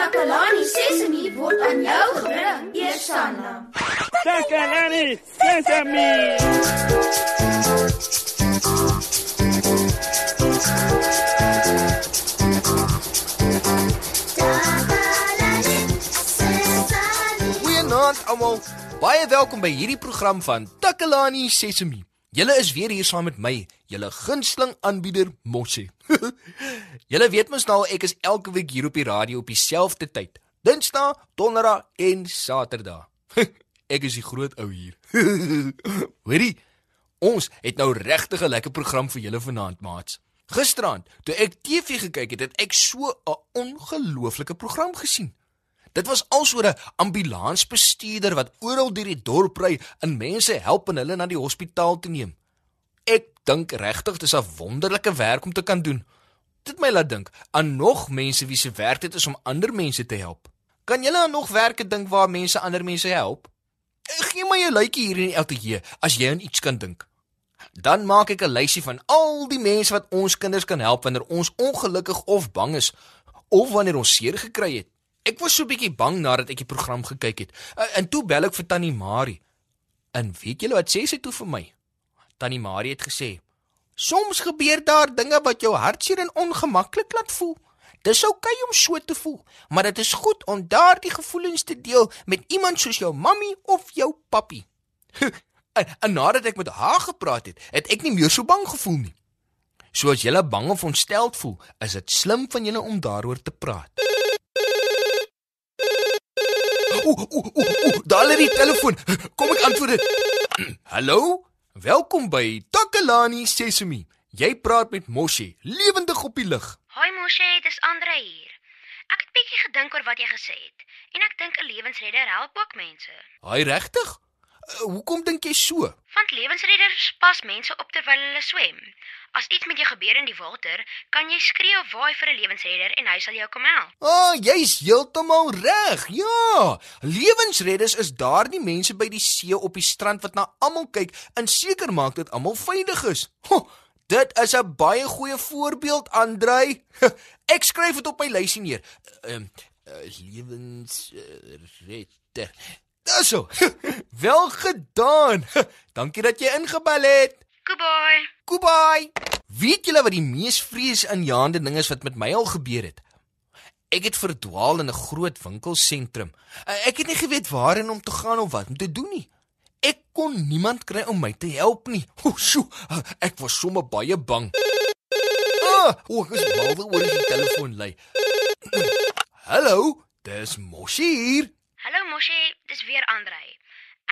Takalani Sesemi word aan jou gebring, Eersanna. Takalani Sesemi. Goeienaand almal. Baie welkom by hierdie program van Takalani Sesemi. Julle is weer hier saam met my, julle gunsteling aanbieder Mossie. Julle weet mos nou ek is elke week hier op die radio op dieselfde tyd. Dinsdae, Donderdag en Saterdag. ek is die groot ou hier. Hoorie, ons het nou regtig 'n lekker program vir julle vanaand, maats. Gisterand, toe ek TV gekyk het, het ek so 'n ongelooflike program gesien. Dit was alsoor 'n ambulansbestuurder wat oral deur die dorp ry en mense help en hulle na die hospitaal te neem. Ek dink regtig dis 'n wonderlike werk om te kan doen. Dit my laat dink aan nog mense wie se werk dit is om ander mense te help. Kan julle aan nog werke dink waar mense ander mense help? Gee my 'n lykie hier in die ateljee as jy aan iets kan dink. Dan maak ek 'n lysie van al die mense wat ons kinders kan help wanneer ons ongelukkig of bang is of wanneer ons seer gekry het. Ek was so bietjie bang nadat ek die program gekyk het. Uh, en toe bel ek vir Tannie Marie. En weet julle wat sê sy toe vir my? Tannie Marie het gesê: "Soms gebeur daar dinge wat jou hartseer en ongemaklik laat voel. Dis oukei okay om so te voel, maar dit is goed om daardie gevoelens te deel met iemand soos jou mammy of jou pappie." en, en nadat ek met haar gepraat het, het ek nie meer so bang gevoel nie. So as jy bang of ontsteld voel, is dit slim van julle om daaroor te praat. Ooh, ooh, ooh, daar lê die telefoon. Kom ek antwoord dit. Hallo? Welkom by Takalani Sesemi. Jy praat met Moshi, lewendig op die lug. Hoi Moshi, dis Andre hier. Ek het bietjie gedink oor wat jy gesê het en ek dink 'n lewensredder help ook mense. Haai regtig? Uh, hoekom dink jy so? Want lewensredders pas mense op terwyl hulle swem. As iets met jou gebeur in die water, kan jy skree of waai vir 'n lewensredder en hy sal jou kom help. O, oh, jy's heeltemal reg. Ja, lewensredders is daardie mense by die see op die strand wat na almal kyk en seker maak dat almal veilig is. Ho, dit is 'n baie goeie voorbeeld, Andrei. Ek skryf dit op my lysie neer. Ehm uh, uh, lewensredder. Daso. Wel gedaan. Dankie dat jy ingebel het. Goodbye. Goodbye. Weet julle wat die mees vreesaanjaende ding is wat met my al gebeur het? Ek het verdwaal in 'n groot winkelsentrum. Ek het nie geweet waarheen om te gaan of wat om te doen nie. Ek kon niemand kry om my te help nie. O, sjo, ek was sommer baie bang. Ah, o, ek is mal oor die telefoon lê. Hallo, dis Moshi hier. Hallo Moshi, dis weer Andrei.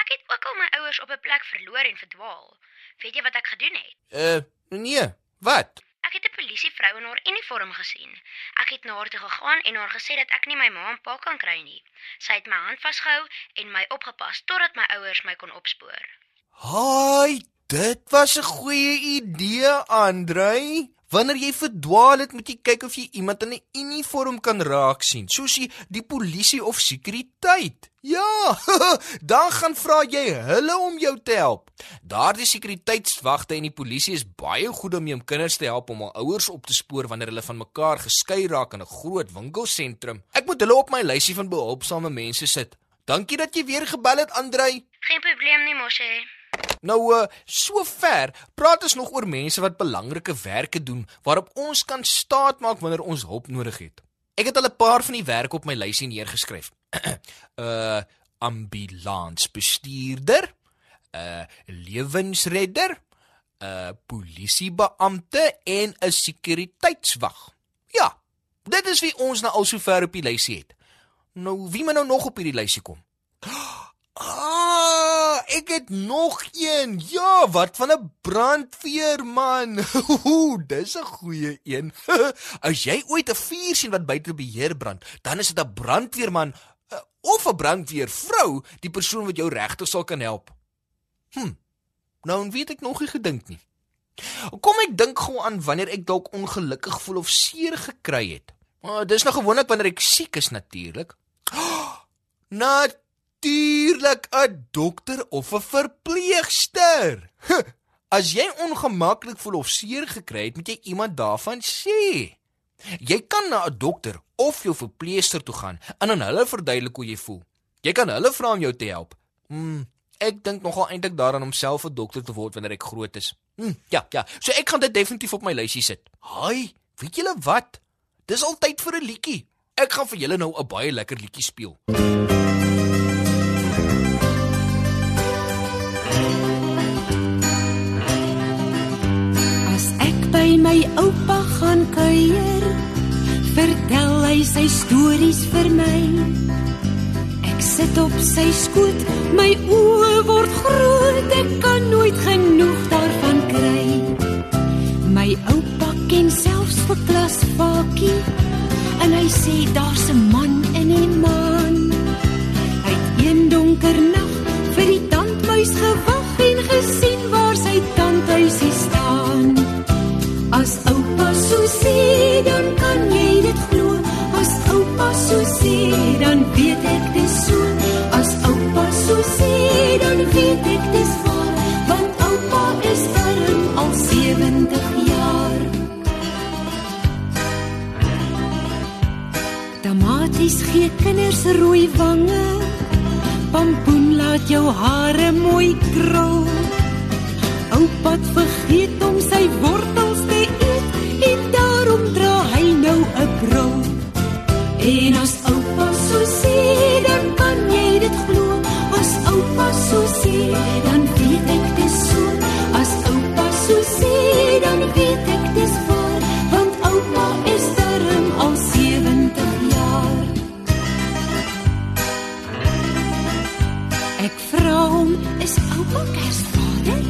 Ek het ook al my ouers op 'n plek verloor en verdwaal. Weet jy wat ek gedoen het? Uh, nee. Wat? Ek het 'n polisievrou in haar uniform gesien. Ek het na haar toe gegaan en haar gesê dat ek nie my ma en pa kan kry nie. Sy het my hand vasgehou en my opgepas totdat my ouers my kon opspoor. Haai, dit was 'n goeie idee, Andrei. Wanneer jy verdwaal het, moet jy kyk of jy iemand in 'n uniform kan raak sien, soos die, die polisie of sekuriteit. Ja, dan gaan vra jy hulle om jou te help. Daardie sekuriteitswagte en die polisie is baie goed om jou kinders te help om hul ouers op te spoor wanneer hulle van mekaar geskei raak in 'n groot winkelsentrum. Ek moet hulle op my lysie van behulpsame mense sit. Dankie dat jy weer gebel het, Andrei. Geen probleem nie, Moshe. Nou uh sover praat ons nog oor mense wat belangrike werke doen waarop ons kan staatmaak wanneer ons hulp nodig het. Ek het al 'n paar van die werke op my lysie neergeskryf. uh ambulansbestuurder, uh lewensredder, 'n uh, polisiebeampte en 'n sekuriteitswag. Ja, dit is wie ons nou al sover op die lysie het. Nou wie moet nou nog op hierdie lysie kom? Ek het nog een. Ja, wat van 'n brandweerman? Ooh, dis 'n goeie een. As jy ooit 'n vuur sien wat buite beheer brand, dan is dit 'n brandweerman uh, of 'n brandweervrou, die persoon wat jou regtig sal kan help. Hm. Nou weet ek nog nie gedink nie. Kom ek dink gou aan wanneer ek dalk ongelukkig voel of seer gekry het. Maar dis nou gewoonlik wanneer ek siek is natuurlik. Oh, Nat natuurlik 'n dokter of 'n verpleegster. As jy ongemaklik voel of seer gekry het, moet jy iemand daarvan sê. Jy kan na 'n dokter of jou verpleegster toe gaan en aan hulle verduidelik hoe jy voel. Jy kan hulle vra om jou te help. Hmm, ek dink nogal eintlik daaraan om self 'n dokter te word wanneer ek groot is. Hmm, ja, ja. So ek gaan dit definitief op my lysie sit. Haai, weet julle wat? Dis al tyd vir 'n liedjie. Ek gaan vir julle nou 'n baie lekker liedjie speel. As oupa gaan kuier, vertel hy sy stories vir my. Ek sit op sy skoot, my oë word groot, ek kan nooit genoeg sê, dan kan jy dit glo. As oupa so sê, dan weet ek dis so. As oupa so sê, dan weet ek dis waar, want oupa is darm al 70 jaar. Tamaties gee kinders rooi wange. Pampoen laat jou hare mooi krul. Oupa vergeet om sy wortels te eet en daarom dra hy nou 'n bril. En as oupa so sê, dan kan jy dit glo. As oupa so sê, dan weet ek dis so. As oupa so sê, dan weet ek dis waar, want oupa is darm al 70 jaar. Ek vra hom, is oupa Kersvader?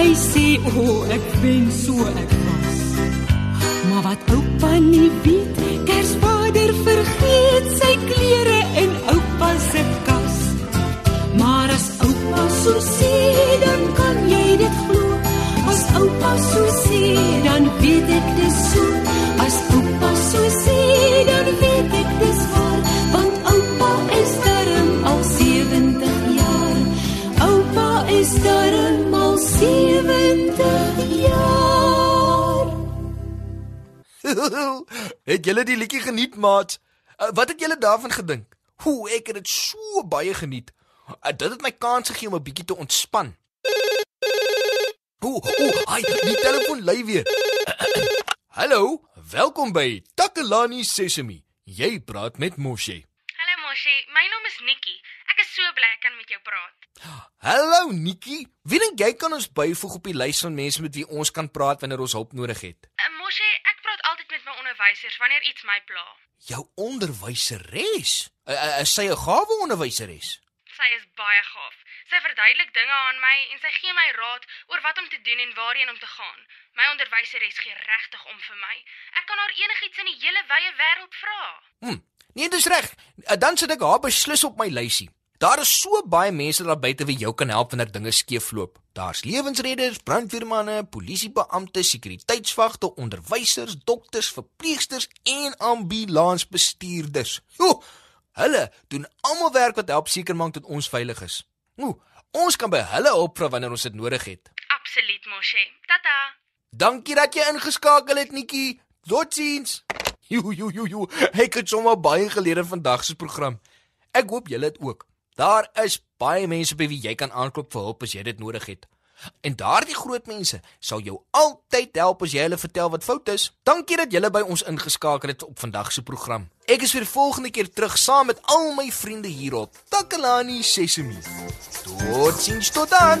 Hy sê, "O, oh, ek ben so ek was." Maar wat oupa nie weet, Kersvader vergeet sy klere in oupa se kas. Maar as oupa so sê, dan kan jy dit glo. As oupa so sê, dan weet ek dis so. het julle die liedjie geniet, maat? Uh, wat het julle daarvan gedink? Hoe ek het dit so baie geniet. Uh, dit het my kans gegee om 'n bietjie te ontspan. Ooh, ooh, ai, die telefoon lui weer. Hallo, welkom by Takalani Sesemi. Jy praat met Moshe. Hallo Moshi, my naam is Nikki. Ek is so bly ek kan met jou praat. Hallo Nikki. Wie dink jy kan ons byvoeg op die lys van mense met wie ons kan praat wanneer ons hulp nodig het? Uh, Moshi, ek praat altyd met my onderwysers wanneer iets my pla. Jou onderwyseres. Is sy 'n gawe onderwyseres? Sy is baie gaaf. Sy verduidelik dinge aan my en sy gee my raad oor wat om te doen en waarheen om te gaan. My onderwyseres gee regtig om vir my. Ek kan haar enigiets in die hele wye wêreld vra. Hm. Nee, dis reg. Dan sit ek haar beslis op my lysie. Daar is so baie mense daar buite wie jou kan help wanneer dinge skeefloop. Daar's lewensredders, brandweermanne, polisiebeampte, sekuriteitswagte, onderwysers, dokters, verpleegsters en ambulansbestuurders. Jo, hulle doen almal werk wat help seker maak dat ons veilig is. O, ons kan by hulle hulp vra wanneer ons dit nodig het. Absoluut, Moshi. Tata. Dankie dat jy ingeskakel het, Nikki. Totsiens. Jo jo jo jo. Ek het sommer baie geleer in vandag se program. Ek hoop julle het ook. Daar is baie mense by wie jy kan aanklop vir hulp as jy dit nodig het. En daardie groot mense sal jou altyd help as jy hulle vertel wat fout is. Dankie dat julle by ons ingeskakel het op vandag se program. Ek is weer volgende keer terug saam met al my vriende hier op Takalani Sesemi. Totsiens tot dan.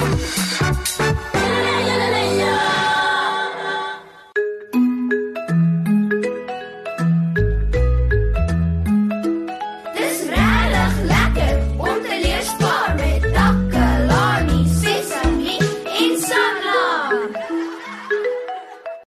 Thank you.